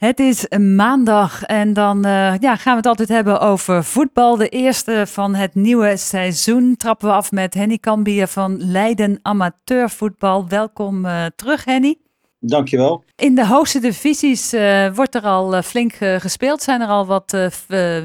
Het is maandag en dan uh, ja, gaan we het altijd hebben over voetbal. De eerste van het nieuwe seizoen trappen we af met Henny Cambier van Leiden Amateurvoetbal. Welkom uh, terug Henny. Dankjewel. In de hoogste divisies uh, wordt er al flink gespeeld. Zijn er al wat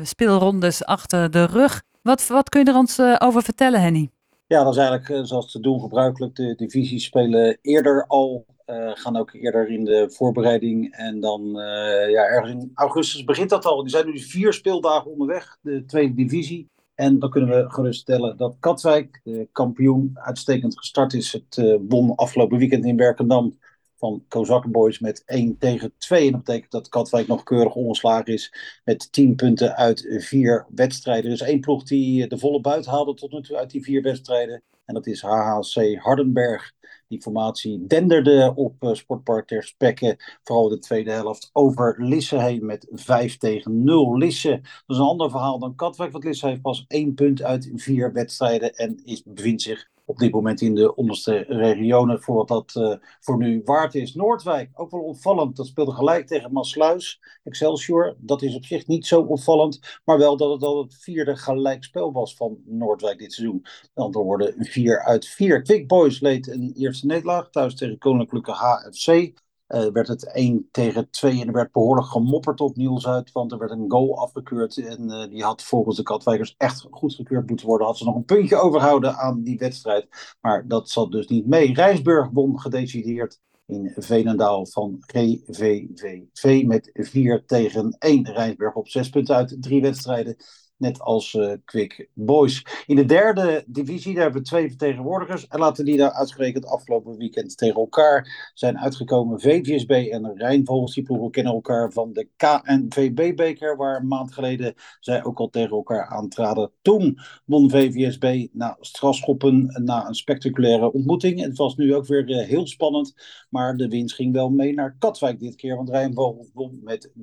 speelrondes achter de rug. Wat, wat kun je er ons over vertellen Henny? Ja, dat is eigenlijk zoals te doen gebruikelijk. De divisies spelen eerder al uh, gaan ook eerder in de voorbereiding. En dan uh, ja, ergens in augustus begint dat al. Er zijn nu vier speeldagen onderweg, de tweede divisie. En dan kunnen we geruststellen dat Katwijk, de kampioen, uitstekend gestart is. Het uh, won afgelopen weekend in Werkendam van Kozakkenboys met 1 tegen 2. En dat betekent dat Katwijk nog keurig ongeslagen is met 10 punten uit vier wedstrijden. Is één ploeg die de volle buit haalde tot nu toe uit die vier wedstrijden. En dat is HHC Hardenberg. Die formatie denderde op uh, Sportpark ter Spekke, vooral de tweede helft, over Lisse heen met 5 tegen 0. Lisse, dat is een ander verhaal dan Katwijk, want Lisse heeft pas één punt uit vier wedstrijden en is, bevindt zich op dit moment in de onderste regionen voor wat dat uh, voor nu waard is. Noordwijk, ook wel opvallend. Dat speelde gelijk tegen Maasluis, Excelsior. Dat is op zich niet zo opvallend, maar wel dat het al het vierde gelijkspel was van Noordwijk dit seizoen. Met andere woorden, 4 uit 4. Quick Boys leed een eerste nederlaag thuis tegen Koninklijke HFC. Uh, werd het 1 tegen 2 en er werd behoorlijk gemopperd op Niels uit, want er werd een goal afgekeurd en uh, die had volgens de Katwijkers echt goedgekeurd moeten worden. Had ze nog een puntje overhouden aan die wedstrijd, maar dat zat dus niet mee. Rijsburg won gedecideerd in Veenendaal van GVVV met 4 tegen 1. Rijsburg op 6 punten uit drie wedstrijden net als uh, Quick Boys. In de derde divisie, daar hebben we twee vertegenwoordigers. En laten die daar uitgerekend afgelopen weekend tegen elkaar zijn uitgekomen. VVSB en Rijnvogels, die ploegen kennen elkaar van de KNVB-beker, waar een maand geleden zij ook al tegen elkaar aantraden. Toen won VVSB na strafschoppen, na een spectaculaire ontmoeting. Het was nu ook weer uh, heel spannend, maar de winst ging wel mee naar Katwijk dit keer, want Rijnvogels won met 3-2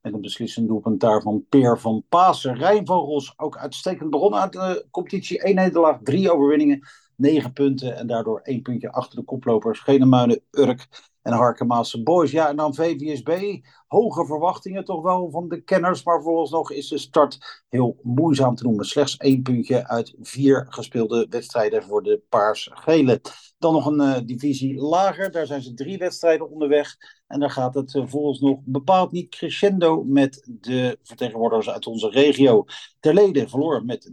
met een beslissend doelpunt daar van Peer van Paas. Rijnvogels ook uitstekend begonnen aan de competitie. 1 nederlaag, drie overwinningen, 9 punten en daardoor één puntje achter de koplopers. Genemuinen, Urk en Harkemaanse Boys. Ja, en dan VVSB. Hoge verwachtingen toch wel van de kenners. Maar vooralsnog is de start heel moeizaam te noemen. Slechts één puntje uit vier gespeelde wedstrijden voor de Paars-Gele. Dan nog een uh, divisie lager. Daar zijn ze drie wedstrijden onderweg. En daar gaat het uh, vooralsnog bepaald niet crescendo met de vertegenwoordigers uit onze regio. Terlede verloor met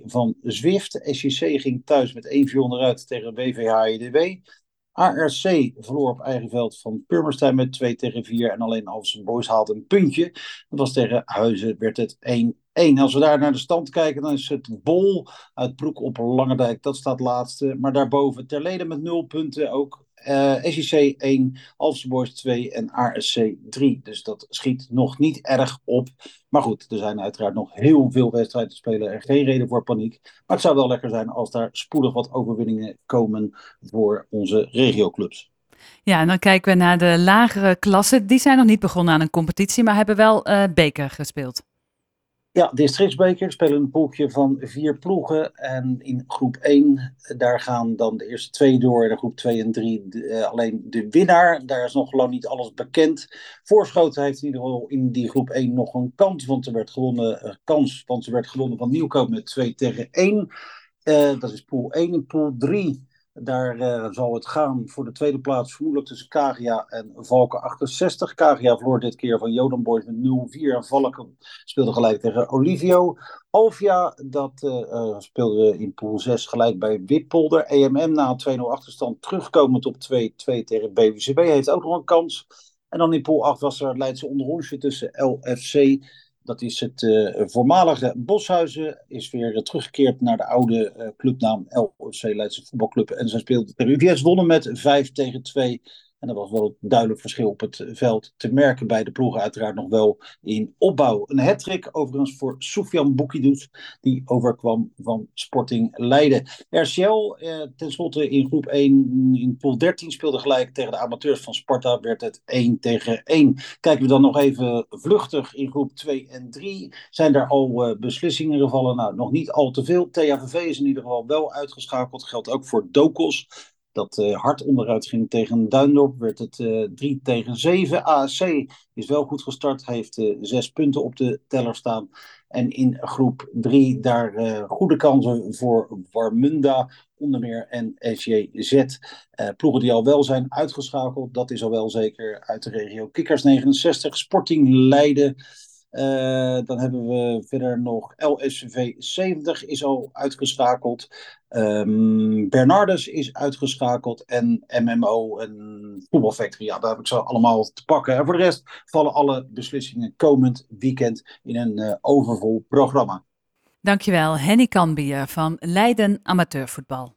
3-2 van Zwift. SJC ging thuis met 1-4 onderuit tegen WVH-EDW. ARC verloor op eigen veld van Purmerstein met 2 tegen 4. En alleen Alphen Boys haalde een puntje. Dat was tegen Huizen, werd het 1-1. Als we daar naar de stand kijken, dan is het Bol uit Broek op Langendijk. Dat staat laatste. Maar daarboven Terleden met 0 punten. Ook uh, SEC 1, Boys 2 en ASC 3. Dus dat schiet nog niet erg op. Maar goed, er zijn uiteraard nog heel veel wedstrijden te spelen en geen reden voor paniek. Maar het zou wel lekker zijn als daar spoedig wat overwinningen komen voor onze regioclubs. Ja, en dan kijken we naar de lagere klassen. Die zijn nog niet begonnen aan een competitie, maar hebben wel uh, beker gespeeld. Ja, districtsbeker spelen een poeltje van vier ploegen. En in groep 1, daar gaan dan de eerste twee door. En in groep 2 en 3 uh, alleen de winnaar. Daar is nog lang niet alles bekend. Voorschoten heeft in ieder geval in die groep 1 nog een kans. Want er werd gewonnen, uh, kans, want er werd gewonnen van Nieuwkoop met 2 tegen 1. Uh, eh, dat is pool 1. In pool 3 daar uh, zal het gaan voor de tweede plaats vermoedelijk tussen Kagia en Valken 68. Kagia verloor dit keer van Jodan Boys met 0-4 en Valken speelde gelijk tegen Olivio. Alvia, dat uh, uh, speelde in pool 6 gelijk bij Wippolder. EMM na een 2-0 achterstand terugkomend op 2-2 tegen BWCB heeft ook nog een kans. En dan in pool 8 was er Leidse onderrondje tussen LFC dat is het uh, voormalige Boshuizen. Is weer uh, teruggekeerd naar de oude uh, clubnaam LFC Leidse Voetbalclub. En zij speelde tegen UVS wonnen met 5 tegen 2. En er was wel een duidelijk verschil op het veld te merken bij de ploegen. Uiteraard nog wel in opbouw. Een hat overigens voor Soufian Boukidous. Die overkwam van Sporting Leiden. RCL eh, tenslotte in groep 1 in pool 13 speelde gelijk tegen de amateurs van Sparta. Werd het 1 tegen 1. Kijken we dan nog even vluchtig in groep 2 en 3. Zijn er al uh, beslissingen gevallen? Nou, nog niet al te veel. THVV is in ieder geval wel uitgeschakeld. Geldt ook voor Dokos. Dat hard onderuit ging tegen Duindorp, werd het 3 tegen 7. ASC is wel goed gestart, heeft zes punten op de teller staan. En in groep 3 daar goede kansen voor Warmunda, onder meer en SJZ. Uh, ploegen die al wel zijn uitgeschakeld, dat is al wel zeker uit de regio. Kikkers 69, Sporting Leiden. Uh, dan hebben we verder nog LSV 70 is al uitgeschakeld. Um, Bernardus is uitgeschakeld. En MMO en Voetbalfactory. Ja, daar heb ik ze allemaal te pakken. En voor de rest vallen alle beslissingen komend weekend in een uh, overvol programma. Dankjewel, Henny Kanbier van Leiden Amateurvoetbal.